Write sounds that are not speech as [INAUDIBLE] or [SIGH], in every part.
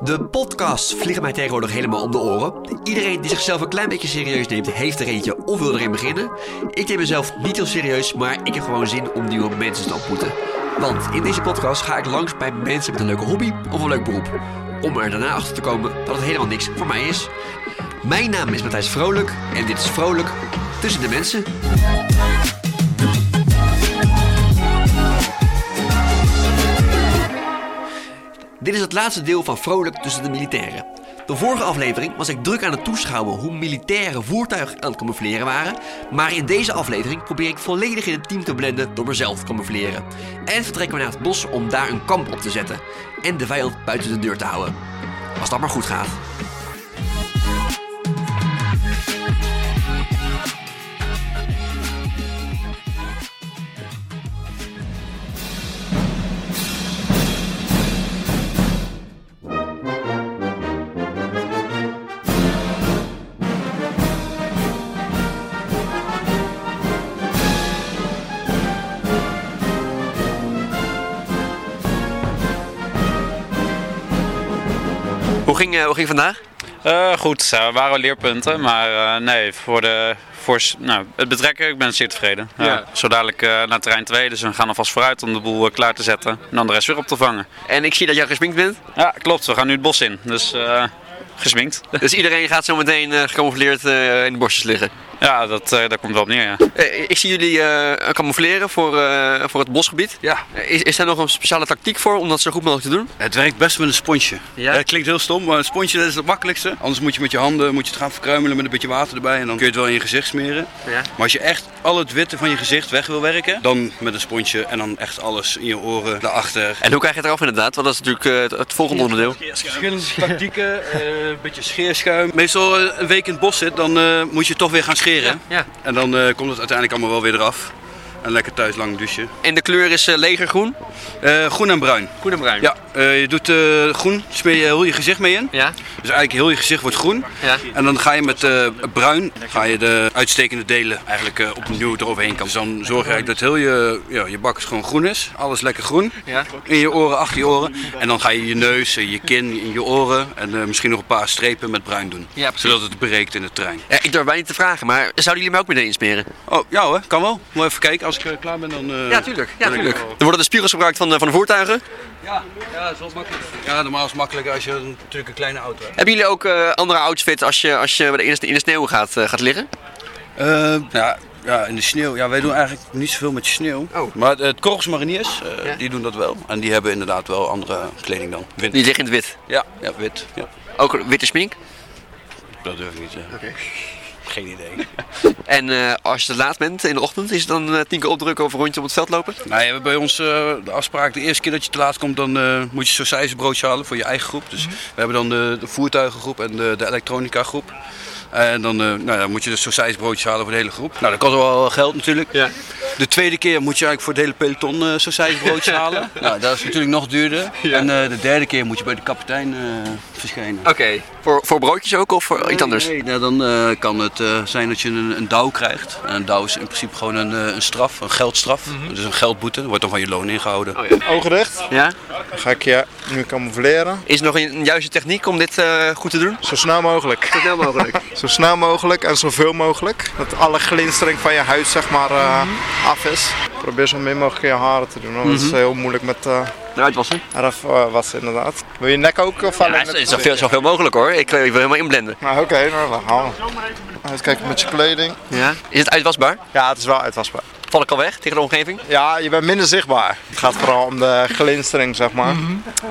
De podcasts vliegen mij tegenwoordig helemaal om de oren. Iedereen die zichzelf een klein beetje serieus neemt, heeft er eentje of wil erin beginnen. Ik neem mezelf niet heel serieus, maar ik heb gewoon zin om nieuwe mensen te ontmoeten. Want in deze podcast ga ik langs bij mensen met een leuke hobby of een leuk beroep. Om er daarna achter te komen dat het helemaal niks voor mij is. Mijn naam is Matthijs Vrolijk en dit is Vrolijk tussen de mensen. Dit is het laatste deel van Vrolijk tussen de militairen. De vorige aflevering was ik druk aan het toeschouwen hoe militairen voertuigen aan het camoufleren waren. Maar in deze aflevering probeer ik volledig in het team te blenden door mezelf te camoufleren. En vertrekken we naar het bos om daar een kamp op te zetten. En de vijand buiten de deur te houden. Als dat maar goed gaat. Ging, eh, hoe ging vandaag? Eh, goed, er waren leerpunten, maar eh, nee, voor, de, voor nou, het betrekken, ik ben zeer tevreden. Ja. Zo dadelijk naar terrein 2, dus we gaan alvast vooruit om de boel klaar te zetten en dan de rest weer op te vangen. En ik zie dat jij gesminkt bent. Ja, klopt, we gaan nu het bos in, dus gesminkt. Dus iedereen gaat zo meteen gecamoufleerd in de bosjes liggen. Ja, dat, eh, daar komt wel op neer, ja. Eh, ik zie jullie eh camoufleren voor, eh, voor het bosgebied. Ja, Is, is daar nog een speciale tactiek voor om dat zo goed mogelijk te doen? het werkt best met een sponsje. Ja? het klinkt heel stom, maar een sponsje dat is het makkelijkste. Anders moet je met je handen moet je het gaan verkruimelen met een beetje water erbij en dan kun je het wel in je gezicht smeren. Ja. Maar als je echt al het witte van je gezicht weg wil werken, dan met een sponsje en dan echt alles in je oren, daarachter. En hoe krijg je het eraf inderdaad? Want dat is natuurlijk eh, het, volgende onderdeel. Verschillende tactieken, eh, een beetje scheerschuim. Meestal een week in het bos zit, dan eh, moet je toch weer gaan scheren. Ja. En dan eh, komt het uiteindelijk allemaal wel weer eraf. En lekker thuis lang douchen. En de kleur is eh, legergroen. Eh, groen en bruin. Groen en bruin. Ja, eh, je doet eh, groen, smeer je heel je gezicht mee in. Ja. Dus eigenlijk heel je gezicht wordt groen. Ja. En dan ga je met eh, bruin ga je de uitstekende delen eigenlijk eh, opnieuw eroverheen kan. Dus dan zorg je eigenlijk dat heel je, ja, je bak gewoon groen is. Alles lekker groen. Ja. In je oren, achter je oren. En dan ga je je neus, je kin, in je oren. En eh, misschien nog een paar strepen met bruin doen. Ja, precies. Zodat het breekt in de trein. Ja, ik durf bijna niet te vragen, maar zouden jullie mij ook meteen insperen? Oh, ja hoor, kan wel. Moet even kijken. Als ik eh, klaar ben dan... eh, Ja, tuurlijk. Ja, tuurlijk. Er worden de spiegels gebruikt van de, van de voertuigen. Ja, ja, dat is wel makkelijk. Ja, normaal is het makkelijker als je een- natuurlijk een kleine auto hebt. Hebben jullie ook eh, andere outfits als je, als je in de, in de sneeuw gaat, eh, gaat liggen? Eh, ja, ja, in de sneeuw. Ja, wij doen eigenlijk niet zoveel met sneeuw. Oh. Maar het Korps Mariniers, eh, Ja. die doen dat wel. En die hebben inderdaad wel andere kleding dan. Wind. Die liggen in het wit. Ja, ja, wit. Ja. Ook witte smink. Dat durf ik niet te zeggen. Geen idee. [LAUGHS] En eh, als je te laat bent in de ochtend, is het dan eh, tien keer opdrukken of een rondje op het veld lopen? Nou, we hebben bij ons eh, de afspraak, de eerste keer dat je te laat komt, dan moet je sausijzenbroodje halen voor je eigen groep. Dus we hebben dan de, de voertuigengroep en de, de elektronica groep. En dan, nou, dan moet je de sausijzenbroodjes halen voor de hele groep. Nou, dat kost wel geld natuurlijk. Ja. De tweede keer moet je eigenlijk voor het hele peloton eh sausijzenbroodjes [LAUGHS] halen. Nou, dat is natuurlijk nog duurder. En eh, de derde keer moet je bij de kapitein eh, verschijnen. Oké. Voor, voor broodjes ook of voor iets anders? Nee, nou, dan eh, kan het eh, zijn dat je een, een douw krijgt. En een douw is in principe gewoon een, eh, een straf, een geldstraf. Dus een geldboete. Dat wordt dan van je loon ingehouden. Oh, ja. Ogen dicht. ja? Dan ga ik je nu camoufleren. Is er nog een, een juiste techniek om dit eh, goed te doen? Zo snel mogelijk. Zo snel mogelijk. [LAUGHS] Zo snel mogelijk en zoveel mogelijk. Dat alle glinstering van je huid zeg maar eh, af is. Probeer zo min mogelijk je haren te doen. Want dat is heel moeilijk met eh Eruit wassen. eraf eh, wassen inderdaad. Wil je nek ook of Ja, alleen het- is zoveel, zoveel mogelijk hoor. Ik, eh, ik wil helemaal inblenden. Nou oké, nou, dan gaan we. Even kijken met je kleding. Ja. Is het uitwasbaar? Ja, het is wel uitwasbaar. Val ik al weg tegen de omgeving? Ja, je bent minder zichtbaar. Het gaat vooral om de glinstering, zeg maar.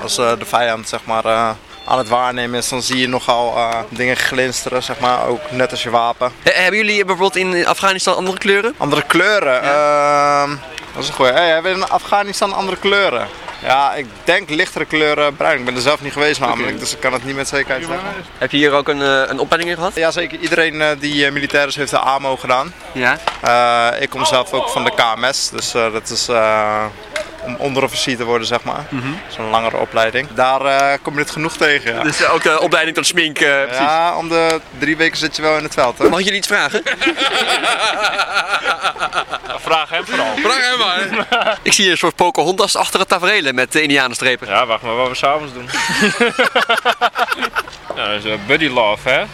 Als eh, de vijand zeg maar, eh, aan het waarnemen is, dan zie je nogal eh, dingen glinsteren, zeg maar. Ook net als je wapen. Hebben jullie bijvoorbeeld in Afghanistan andere kleuren? Andere kleuren. ehm, dat is een goeie. Hey, hebben we in Afghanistan andere kleuren? Ja, ik denk lichtere kleuren bruin. Ik ben er zelf niet geweest namelijk, dus ik kan het niet met zekerheid zeggen. Heb je hier ook een, eh, een opleiding in gehad? Jazeker, iedereen eh, die eh, militair is heeft de AMO gedaan. Ja. Eh, ik kom zelf ook van de KMS, dus eh, dat is eh, om onderofficier te worden, zeg maar. Zo'n langere opleiding. Daar eh, kom je het genoeg tegen, ja. Dus eh, ook de opleiding tot smink, eh, precies. Ja, om de drie weken zit je wel in het veld, hè? Mag ik jullie iets vragen? [LAUGHS] Vraag hem vooral. Vraag hem maar. Ik zie hier een soort Pocahontas-achtige tafereelen met uh, indianenstrepen. Ja, wacht maar wat we s'avonds doen. ja, [LAUGHS] dat is eh, buddy love, hè?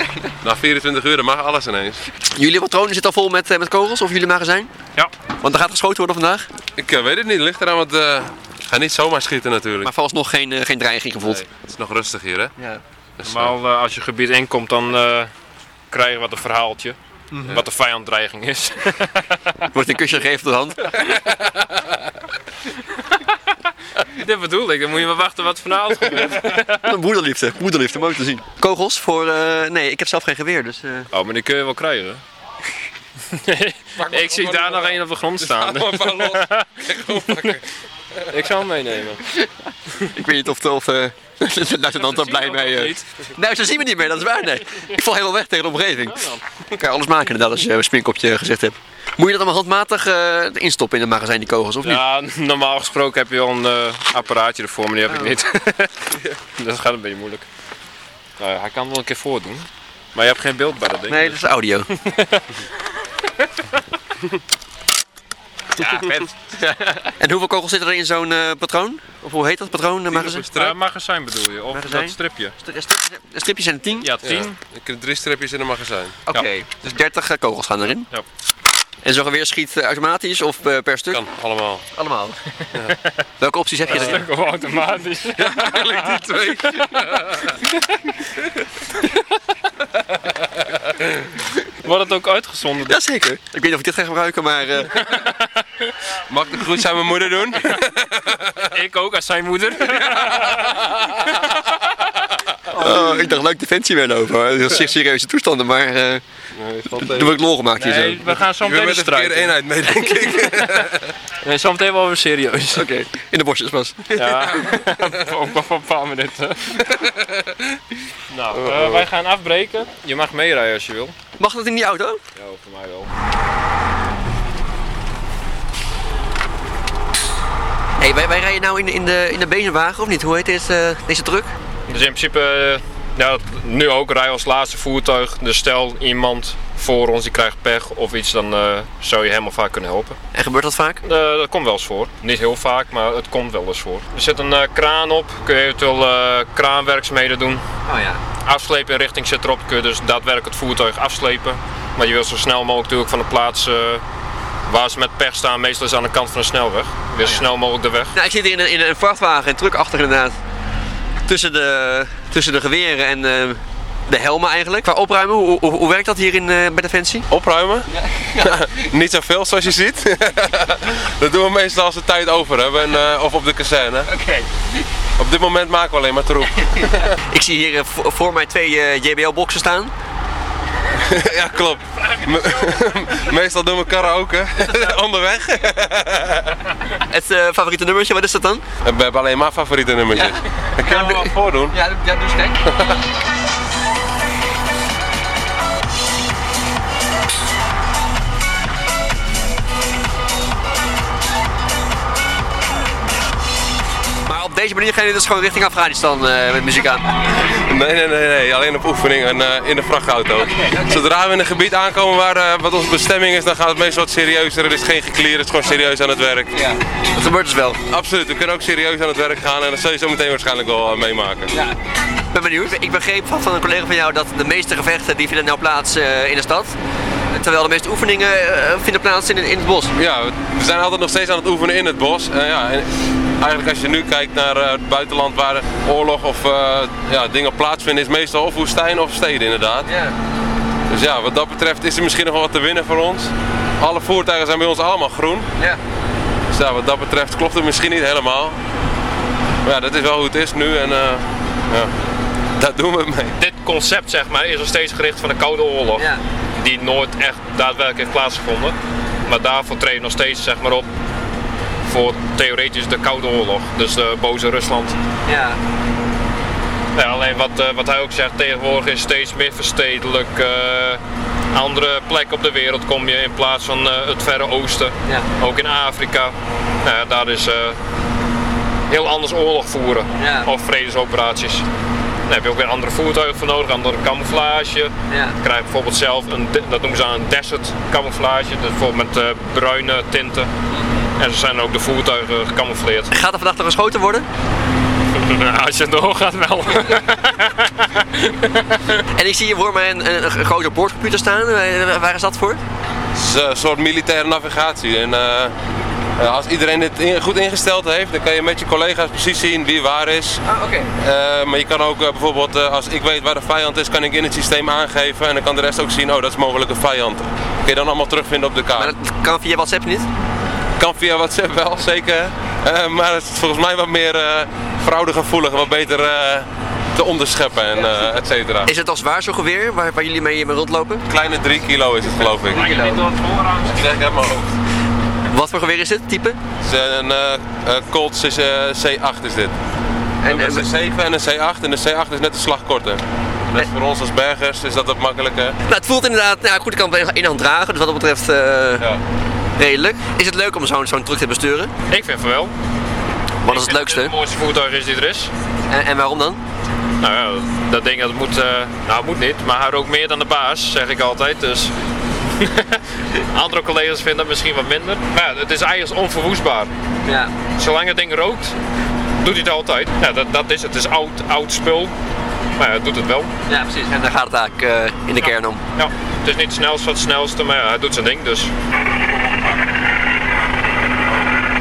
Na 24 uur dan mag alles ineens. Jullie patronen zitten al vol met, eh, met kogels, of jullie magazijn? Ja. Want er gaat geschoten worden vandaag. Ik eh, weet het niet, ligt eraan, want eh, ik ga niet zomaar schieten natuurlijk. Maar vooralsnog geen, eh, geen dreiging gevoeld. Nee, het is nog rustig hier, hè? Ja. Dus, eh, Normaal als je gebied inkomt, dan eh, krijg je wat een verhaaltje. Wat de vijanddreiging is. [LAUGHS] Wordt een kusje gegeven door de hand. [LAUGHS] Dit bedoel ik, dan moet je maar wachten wat vanavond gebeurt. [LAUGHS] Moederliefde, moederliefde, mooi te zien. Kogels voor, eh, nee, ik heb zelf geen geweer, dus... eh, Oh, maar die kun je wel krijgen. Ik zie daar nog één op de grond staan. Maar los. Gewoon pakken. [LAUGHS] ik zal hem meenemen. ik weet niet of de, of, eh, de luitenant daar blij mee... eh. Niet. Nee, zo zien we niet meer, dat is waar, nee. [LAUGHS] Ik val helemaal weg tegen de omgeving. Dan kan je alles maken inderdaad als je een spinkopje gezegd hebt. Moet je dat allemaal handmatig eh, instoppen in het magazijn, die kogels, of niet? Ja, normaal gesproken heb je al een apparaatje ervoor, maar die heb ik niet. [LAUGHS] dat gaat een beetje moeilijk. Nou, ja, hij kan het wel een keer voordoen. Maar je hebt geen beeld bij dat ding. Nee, dat is audio. Ja, vet. [LAUGHS] En hoeveel kogels zitten er in zo'n eh, patroon? Of hoe heet dat patroon? Uh, magazijn? Uh, magazijn bedoel je? Of Magazijn? dat stripje? De stripjes, de stripjes zijn er 10? Ja, 10. Ja, ik heb drie stripjes in een magazijn. Oké, dus 30 eh, kogels gaan erin. Ja. En zo'n geweer schiet eh, automatisch of per stuk? Kan, allemaal. Allemaal. [LAUGHS] Welke opties heb je Een erin? stuk of automatisch. [LAUGHS] Eigenlijk die twee. Wordt het ook uitgezonden? Jazeker. Ik weet niet of ik dit ga gebruiken, maar eh, [LAUGHS] Mag ik de groet aan mijn moeder doen? [LAUGHS] Ik ook als zijn moeder. [LAUGHS] oh, ik dacht leuk defensie weer over. Heel zeer serieuze toestanden, maar eh Nee, er wordt lol gemaakt hier Nee, zo. we gaan zo Ik meteen de verkeerde strijd. eenheid mee, denk ik. [LAUGHS] Nee, zo meteen wel weer serieus. Oké, in de bosjes pas. Ja, [LAUGHS] ook nog een paar minuten. [LAUGHS] nou, eh, wij gaan afbreken. Je mag meerijden als je wil. Mag dat in die auto? Ja, voor mij wel. hey, wij, wij rijden nou in, in, de, in de benenwagen of niet? Hoe heet deze, deze truck? Dus in principe, eh, ja, nu ook rijden als laatste voertuig. Dus stel iemand voor ons die krijgt pech of iets, dan eh, zou je helemaal vaak kunnen helpen. En gebeurt dat vaak? Eh, dat komt wel eens voor. Niet heel vaak, maar het komt wel eens voor. Er zit een kraan op, kun je eventueel kraanwerkzaamheden doen. Oh ja. Afslepen in richting zit erop, kun je dus daadwerkelijk het voertuig afslepen. Maar je wilt zo snel mogelijk natuurlijk van de plaats waar ze met pech staan, meestal is aan de kant van de snelweg. Weer zo snel mogelijk de weg. Nou, ik zit hier in een, in een vrachtwagen, een truck achter inderdaad. Tussen de, tussen de geweren en eh, de helmen eigenlijk. Qua opruimen, hoe, hoe, hoe werkt dat hier in, eh, bij Defensie? Opruimen? [LAUGHS] niet zoveel zoals je ziet. [LAUGHS] dat doen we meestal als we tijd over hebben en, eh, of op de kazerne. Oké. Op dit moment maken we alleen maar troep. [LAUGHS] Ik zie hier voor, mij twee JBL-boxen staan. [LAUGHS] ja, klopt. Me- [LAUGHS] meestal doen we karaoke [LAUGHS] onderweg. Het eh, favoriete nummertje, wat is dat dan? we hebben alleen maar favoriete nummertjes. Ik kan hem wel voordoen. Ja, ja doe eens deze manier gaan jullie dus gewoon richting Afghanistan eh, met muziek aan. Nee, nee, nee, nee. alleen op oefening en eh, in de vrachtauto. Zodra we in een gebied aankomen waar eh, wat onze bestemming is, dan gaat het meestal wat serieuzer. Het is geen geklier, het is gewoon serieus aan het werk. Dat gebeurt dus wel. Absoluut, we kunnen ook serieus aan het werk gaan en dat zul je zo meteen waarschijnlijk wel meemaken. Ik ben benieuwd. Ik begreep van, van een collega van jou dat de meeste gevechten die vinden nou plaats in de stad. Terwijl de meeste oefeningen vinden plaats in, in het bos. Ja, we zijn altijd nog steeds aan het oefenen in het bos. Ja, en eigenlijk als je nu kijkt naar eh, het buitenland waar oorlog of eh, ja, dingen plaatsvinden, is meestal of woestijn of steden inderdaad. Ja. Dus ja, wat dat betreft is er misschien nog wel wat te winnen voor ons. Alle voertuigen zijn bij ons allemaal groen. ja. Dus ja, wat dat betreft klopt het misschien niet helemaal. Maar ja, dat is wel hoe het is nu en eh, ja, daar doen we mee. Dit concept zeg maar, is nog steeds gericht van de Koude Oorlog. Ja. Die nooit echt daadwerkelijk heeft plaatsgevonden. Maar daarvoor treed je nog steeds zeg maar, op voor theoretisch de Koude Oorlog. Dus de boze Rusland. Ja. Ja, alleen wat, eh, wat hij ook zegt, tegenwoordig is steeds meer verstedelijk. eh, andere plekken op de wereld kom je in plaats van eh, het Verre Oosten. Ja. Ook in Afrika. Nou daar is heel anders oorlog voeren. Ja. Of vredesoperaties. Dan heb je ook weer andere voertuigen voor nodig, andere camouflage. Ja. Je krijgt bijvoorbeeld zelf, een, dat noemen ze een desert camouflage. Dus bijvoorbeeld met bruine tinten. En zo zijn ook de voertuigen gecamoufleerd. [LAUGHS] Gaat er vandaag nog geschoten worden? Als je doorgaat wel. [LAUGHS] En ik zie hier voor mij een, een, een grote boordcomputer staan. Waar is dat voor? Het is een soort militaire navigatie. En, eh, eh, als iedereen dit in- goed ingesteld heeft, dan kan je met je collega's precies zien wie waar is. Ah, oké. Eh, maar je kan ook bijvoorbeeld, eh, als ik weet waar de vijand is, kan ik in het systeem aangeven. En dan kan de rest ook zien, oh dat is mogelijk een vijand. Dat kun je dan allemaal terugvinden op de Maar kaart. dat kan via WhatsApp niet? Kan via WhatsApp wel, zeker. Eh, maar het is volgens mij wat meer eh fraudegevoelig, wat beter eh, te onderscheppen en eh et cetera. Is het als zwaar zo'n geweer waar, waar jullie mee, mee rondlopen? Kleine 3 kilo is het geloof ik. Je niet door het vooraan. Dat krijg ik uit mijn hoofd. Wat voor geweer is dit, type? Het is een Colt C- eh, C8 is dit. En, En een C7 en een C8 en de C8 is net de slag korter. Dus voor ons als bergers is dat wat makkelijker. nou, het voelt inderdaad, nou goed, ik kan het in hand dragen, dus wat dat betreft eh, Ja. Redelijk. Is het leuk om zo'n zo'n truck te besturen? Ik vind van wel. Wat is het leukste? Het mooiste voertuig is die er is. En, en waarom dan? Nou ja, dat ding dat moet, eh, nou het moet niet, maar hij rookt meer dan de baas, zeg ik altijd. Dus [LAUGHS] andere collega's vinden dat misschien wat minder. Maar ja, het is eigenlijk onverwoestbaar. Ja. Zolang het ding rookt, doet hij het altijd. Ja, dat, dat is het. Het is oud, oud spul. Maar ja, het doet het wel. Ja, precies. En daar gaat het eigenlijk eh, in de kern om. Ja, het is niet het snelste van het snelste, maar ja, hij doet zijn ding dus.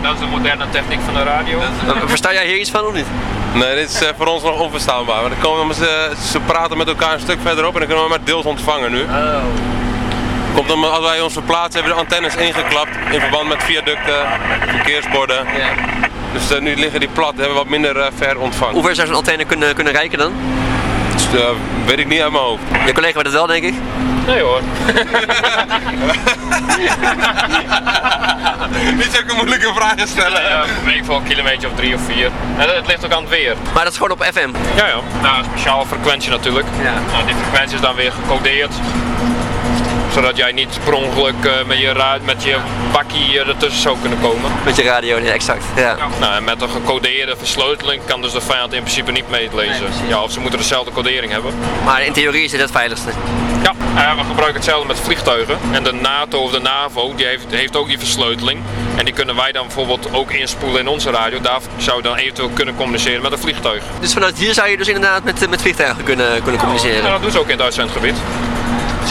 Dat is de moderne techniek van de radio. Eh, Versta jij hier iets van of niet? Nee, dit is eh, voor ons nog onverstaanbaar. Maar dan komen we, ze, ze praten met elkaar een stuk verderop en dan kunnen we maar deels ontvangen nu. Komt omdat als wij ons verplaatsen hebben de antennes ingeklapt in verband met viaducten, verkeersborden. Dus eh, nu liggen die plat, hebben we wat minder eh, ver ontvangen. Hoe ver zou zo'n antenne kunnen, kunnen reiken dan? Dus, eh, weet ik niet uit mijn hoofd. Je collega weet het wel, denk ik. Nee hoor. [LAUGHS] Niet zulke moeilijke vragen stellen. Ja, weet ik veel, een kilometer of drie of vier. En het ligt ook aan het weer. Maar dat is gewoon op FM. Ja, ja. Nou, een speciale frequentie natuurlijk. Ja. Nou, die frequentie is dan weer gecodeerd. Zodat jij niet per ongeluk eh, met, je ra- met je bakkie eh, ertussen zou kunnen komen. Met je radio, nee, exact. Ja. Nou, en met een gecodeerde versleuteling kan dus de vijand in principe niet meelezen. precies. ja, of ze moeten dezelfde codering hebben. Maar in theorie is dit het veiligste. Ja, eh, we gebruiken hetzelfde met vliegtuigen. En de NATO of de NAVO die heeft, heeft ook die versleuteling. En die kunnen wij dan bijvoorbeeld ook inspoelen in onze radio. Daar zou je dan eventueel kunnen communiceren met een vliegtuig. Dus vanuit hier zou je dus inderdaad met, met vliegtuigen kunnen, kunnen En communiceren. dat doen ze ook in het uitzendgebied.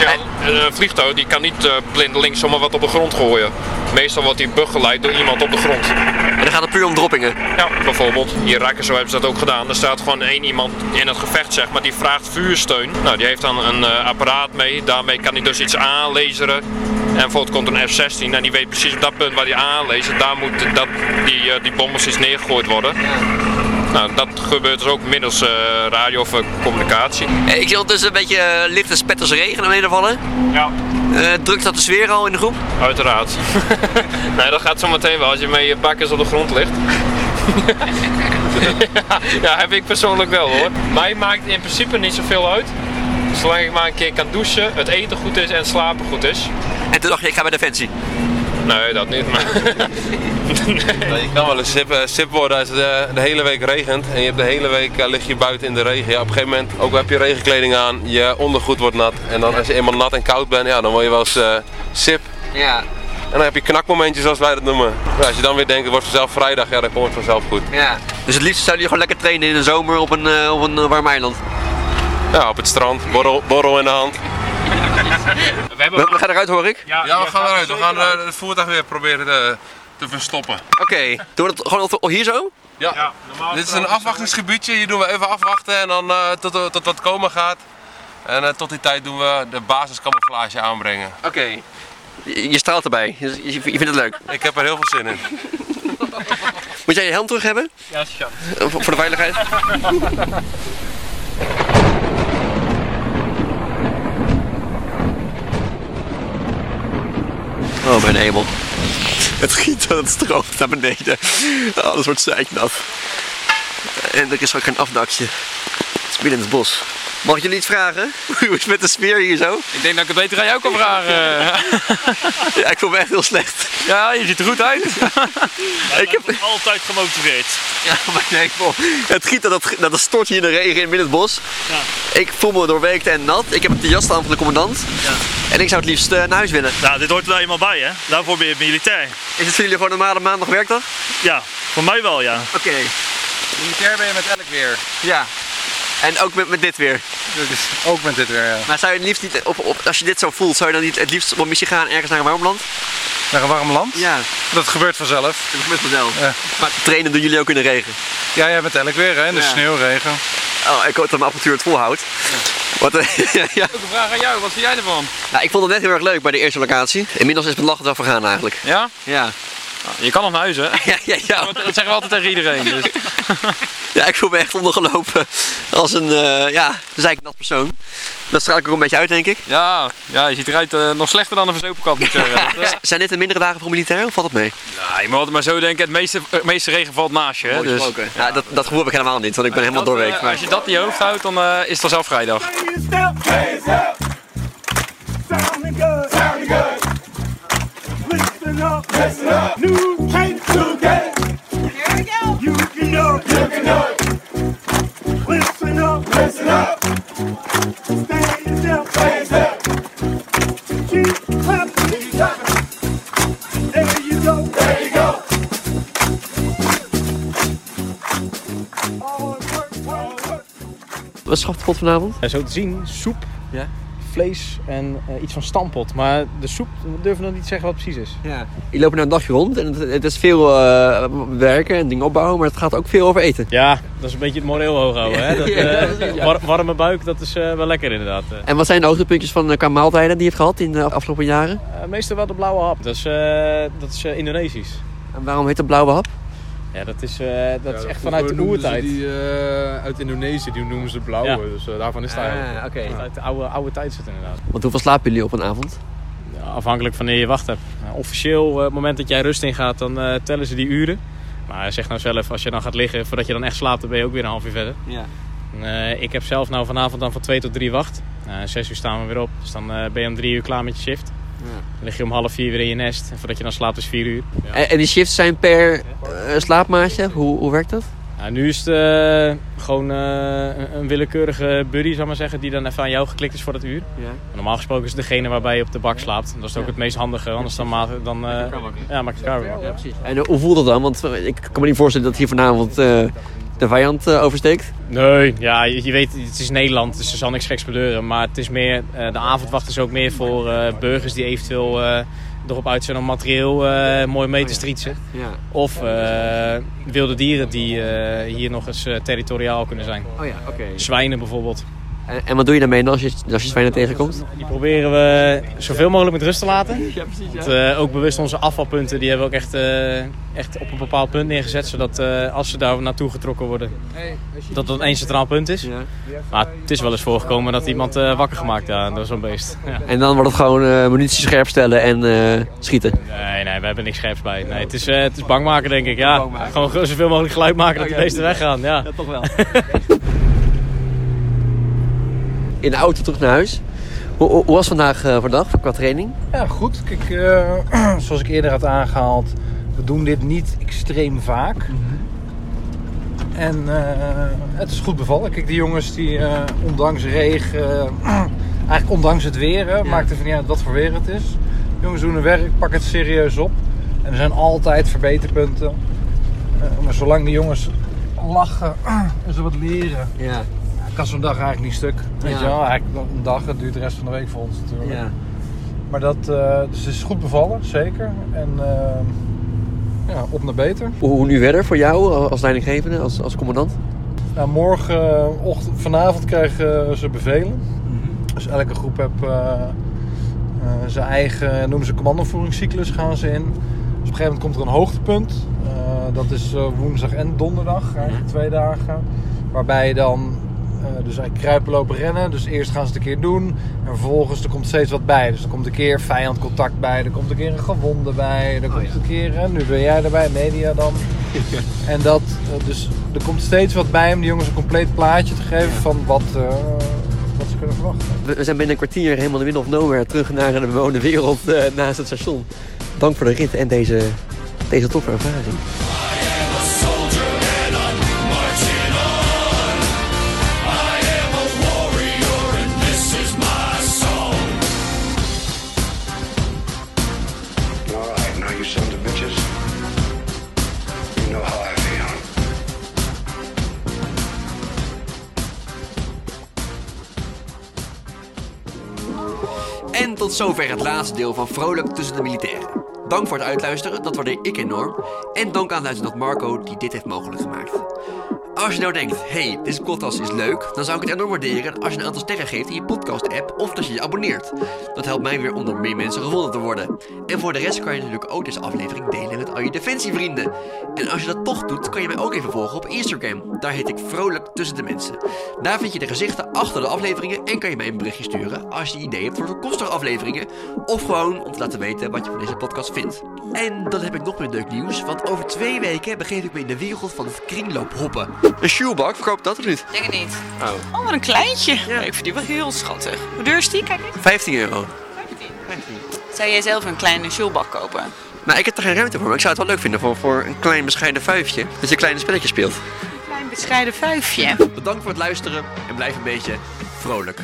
Ja, een vliegtuig die kan niet eh blindelings zomaar wat op de grond gooien. Meestal wordt die begeleid door iemand op de grond. En dan gaat het puur om droppingen. Ja, bijvoorbeeld. Hier Rakken zo hebben ze dat ook gedaan. Er staat gewoon één iemand in het gevecht, zeg maar, die vraagt vuursteun. Nou, die heeft dan een eh, apparaat mee. Daarmee kan hij dus iets aanlezeren. En bijvoorbeeld komt een F-16 en die weet precies op dat punt waar hij aanlezen. Daar moet dat, die, eh, die bom precies neergegooid worden. Nou, dat gebeurt dus ook middels eh, radio of eh, communicatie. Eh, Ik zie ondertussen een beetje lichte spetters regen naar beneden vallen. Ja, drukt dat de sfeer al in de groep? uiteraard. [LAUGHS] nee, dat gaat zo meteen wel als je met je bakjes op de grond ligt. ja, [LAUGHS] ja, heb ik persoonlijk wel hoor. Mij maakt in principe niet zoveel uit. Zolang ik maar een keer kan douchen, het eten goed is en slapen goed is. En toen dacht je, ik ga bij Defensie. Nee, dat niet, maar... [LAUGHS] Je kan wel een sip, eh, sip worden als het eh, de hele week regent en je hebt de hele week eh, lig je buiten in de regen. Ja, op een gegeven moment, ook al heb je regenkleding aan, je ondergoed wordt nat. En dan als je eenmaal nat en koud bent, ja, dan word je wel eens eh, sip. Ja. En dan heb je knakmomentjes zoals wij dat noemen. Ja, als je dan weer denkt, het wordt vanzelf vrijdag, ja, dan komt het vanzelf goed. ja. Dus het liefst zouden jullie gewoon lekker trainen in de zomer op een, op een warm eiland. Ja, op het strand, borrel, borrel in de hand. [LAUGHS] We We, we gaan eruit hoor ik. Ja, we gaan eruit. We gaan eh, het voertuig weer proberen te, te verstoppen. Oké, doen we dat gewoon hier zo? Ja. Dit is een afwachtingsgebiedje. Hier doen we even afwachten en dan eh, tot, tot wat komen gaat. En eh, tot die tijd doen we de basiscamouflage aanbrengen. Oké. Je, je straalt erbij. Je, je- je vindt het leuk. Ik heb er heel veel zin in. Moet jij je helm terug hebben? Ja, ja. Eh, Voor, voor de veiligheid? [LAUGHS] Oh mijn hemel. Het giet en het stroomt naar beneden. Oh, Alles wordt zeiknat. En er is ook geen afdakje. Het is midden in het bos. Mag ik jullie iets vragen? [LAUGHS] Hoe is het met de sfeer hier zo? Ik denk dat ik het beter aan jou kan vragen. [LAUGHS] Ja, ik voel me echt heel slecht. ja, je ziet er goed uit. [LAUGHS] Ik heb... Altijd gemotiveerd. Ja, maar nee, ik voel- Het giet dat dat het stort hier in de regen in midden het bos. Ik voel me doorweekt en nat. Ik heb de jas aan van de commandant. En ik zou het liefst eh, naar huis willen. Nou, dit hoort er nou eenmaal bij, hè? Daarvoor ben je militair. Is het voor jullie gewoon een normale maandag werkdag? Ja, voor mij wel, ja. Oké. Militair ben je met elk weer. Ja. En ook met, met dit weer. Dus ook met dit weer, ja. Maar zou je het liefst niet, op, op, als je dit zo voelt, zou je dan niet het liefst op missie gaan ergens naar een warm land? Naar een warm land? Ja, Dat gebeurt vanzelf. dat gebeurt vanzelf. Ja. Maar trainen doen jullie ook in de regen. Ja, jij met elk weer, hè? In de Ja. sneeuw, regen. Oh, ik hoop dat mijn apparatuur het volhoudt. Wat, eh, [LAUGHS] ja. Ook een vraag aan jou, wat vind jij ervan? Nou, ik vond het net heel erg leuk bij de eerste locatie. Inmiddels is het lachen wel vergaan eigenlijk. Ja? Ja. Je kan nog naar huis, hè? [LAUGHS] Ja, ja, ja. Dat zeggen we altijd tegen iedereen. Dus. [LAUGHS] ja, ik voel me echt ondergelopen als een, eh ja, dus eigenlijk nat persoon. Dat straal ik ook een beetje uit, denk ik. Ja, ja, je ziet eruit eh, nog slechter dan een verzopen kat, moet ik zeggen. [LAUGHS] Dat, eh, Zijn dit de mindere dagen voor militair of valt het mee? ja, je moet altijd maar zo denken, het meeste, het meeste regen valt naast je. Hè? Dus. Ja, dat, dat gevoel heb ik helemaal niet, want ik ben helemaal dat, eh, doorweekt. Maar... als je dat in je hoofd houdt, dan eh, is het vanzelf vrijdag. Sounding good. Sounding good. Listen up. Listen up. New. New. Here we go. You can do it. You can do it. Listen up. Listen up. Stay yourself. Stay yourself. Keep clapping. Keep clapping. There you go. There you go. Wat is schafte pot vanavond? Ja, zo te zien, soep, Ja. Vlees en eh, iets van stampot. Maar de soep, we durven nog niet te zeggen wat het precies is. Ja. Je loopt nou een dagje rond en het, het is veel eh, werken en dingen opbouwen, maar het gaat ook veel over eten. Ja, dat is een beetje het moreel hoog houden. Hè? [LAUGHS] Dat, Ja, eh, precies, ja. war- warme buik, dat is eh, wel lekker inderdaad. En wat zijn de hoogtepuntjes van qua maaltijden die je hebt gehad in de afgelopen jaren? eh, meestal wel de blauwe hap. Dat is, eh, dat is Indonesisch. En waarom heet het blauwe hap? Ja, dat is, eh, dat is echt vanuit de oertijd. Die, eh, uit Indonesië, die noemen ze blauwe. Ja. Dus eh, daarvan is het eigenlijk. Ah, oké. Uit de oude, oude tijd zit inderdaad. Want hoeveel slapen jullie op een avond? Ja, afhankelijk van wanneer je wacht hebt. Nou, officieel, eh, het moment dat jij rust ingaat, dan eh, tellen ze die uren. Maar zeg nou zelf, als je dan gaat liggen, voordat je dan echt slaapt, dan ben je ook weer een half uur verder. Ja. Eh, ik heb zelf nou vanavond dan van 2 tot 3 wacht. Uh, 6 uur staan we weer op. Dus dan eh, ben je om 3 uur klaar met je shift. Dan lig je om half 4 weer in je nest. En voordat je dan slaapt is 4 uur. Ja. En, en die shifts zijn per eh, slaapmaatje? Hoe, hoe werkt dat? Nou, nu is het eh, gewoon eh, een, een willekeurige buddy, zal ik maar zeggen, die dan even aan jou geklikt is voor dat uur. Ja. Normaal gesproken is het degene waarbij je op de bak slaapt. Dat is ook het meest handige, anders dan, ma- dan eh, ja, maak je elkaar weer wakker. En hoe voelt dat dan? Want ik kan me niet voorstellen dat hier vanavond eh, de vijand eh, oversteekt. Nee, ja, je, je weet, het is Nederland, dus er zal niks geks gebeuren. Maar het is meer, eh, de avondwacht is ook meer voor eh, burgers die eventueel erop uit zijn om materieel mooi mee te strietsen. Ja. Of wilde dieren die hier nog eens territoriaal kunnen zijn. Oh ja, oké. Zwijnen bijvoorbeeld. En, en wat doe je daarmee dan als je, als je zwijnen tegenkomt? Die proberen we zoveel mogelijk met rust te laten. Ja, precies. Want, eh, ook bewust onze afvalpunten, die hebben we ook echt, eh, echt op een bepaald punt neergezet. Zodat eh, als ze daar naartoe getrokken worden, dat dat één centraal punt is. Ja. Maar het is wel eens voorgekomen dat iemand wakker gemaakt ja, door zo'n beest. Ja. En dan wordt het gewoon munitie scherp stellen en schieten. Nee, nee, we hebben niks scherps bij. Nee, het, is, het is bang maken, denk ik. Ja, gewoon zoveel mogelijk geluid maken dat de beesten weggaan. Ja. toch wel. [LAUGHS] In de auto terug naar huis. Hoe, was vandaag voor dag qua training? Ja, goed. Kijk, eh, [CLEARS THROAT] zoals ik eerder had aangehaald, we doen dit niet extreem vaak. En eh, het is goed bevallen. Kijk, die jongens die ondanks regen, [CLEARS THROAT] eigenlijk ondanks het weer, maakt er van niet uit wat voor weer het is. De jongens doen hun werk, pakken het serieus op. En er zijn altijd verbeterpunten. Maar zolang die jongens lachen [CLEARS THROAT] en ze wat leren, Ja. Kan zo'n dag eigenlijk niet stuk. Weet Ja. je wel, eigenlijk een dag, het duurt de rest van de week voor ons natuurlijk. ja. Maar dat eh, dus is goed bevallen, zeker. En eh, ja, op naar beter. Hoe, nu verder voor jou als leidinggevende, als, als commandant? Nou, morgenochtend, vanavond krijgen ze bevelen. Dus elke groep heeft eh, eh, zijn eigen, noemen ze commandovoeringscyclus, gaan ze in. Dus op een gegeven moment komt er een hoogtepunt. Dat is woensdag en donderdag, eigenlijk twee dagen. Waarbij je dan eh, dus eigenlijk kruipen, lopen, rennen. Dus eerst gaan ze het een keer doen. En vervolgens er komt steeds wat bij. Dus er komt een keer vijandcontact bij. Er komt een keer een gewonde bij. Er komt een keer, nu ben jij erbij, media dan. [LAUGHS] En dat, eh, dus er komt steeds wat bij om die jongens een compleet plaatje te geven van wat, eh, kunnen verwachten. We, we zijn binnen een kwartier helemaal in the middle of nowhere terug naar een bewoonde wereld naast het station. Dank voor de rit en deze, deze toffe ervaring. En tot zover het laatste deel van Vrolijk tussen de militairen. Dank voor het uitluisteren, dat waardeer ik enorm. En dank aan luitenant Marco die dit heeft mogelijk gemaakt. Als je nou denkt, hey, deze podcast is leuk, dan zou ik het enorm waarderen als je een aantal sterren geeft in je podcast-app of dat je je abonneert. Dat helpt mij weer om door meer mensen gevonden te worden. En voor de rest kan je natuurlijk ook deze aflevering delen met al je defensievrienden. En als je dat toch doet, kan je mij ook even volgen op Instagram. Daar heet ik Vrolijk Tussen de Mensen. Daar vind je de gezichten achter de afleveringen en kan je mij een berichtje sturen als je idee hebt voor toekomstige afleveringen. Of gewoon om te laten weten wat je van deze podcast vindt. En dan heb ik nog meer leuk nieuws, want over twee weken begeef ik me in de wereld van het kringloophoppen. Een shoebak, verkoopt dat of niet? Denk het niet. Oh. Oh, wat een kleintje. Ik vind die wel heel schattig. Hoe duur is die? Kijk eens. 15 euro. Zou jij zelf een kleine shoelbak kopen? Nou, ik heb er geen ruimte voor, maar ik zou het wel leuk vinden voor, voor een klein bescheiden vuifje. Dat je kleine spelletjes speelt. Klein bescheiden vuifje. Bedankt voor het luisteren en blijf een beetje vrolijk.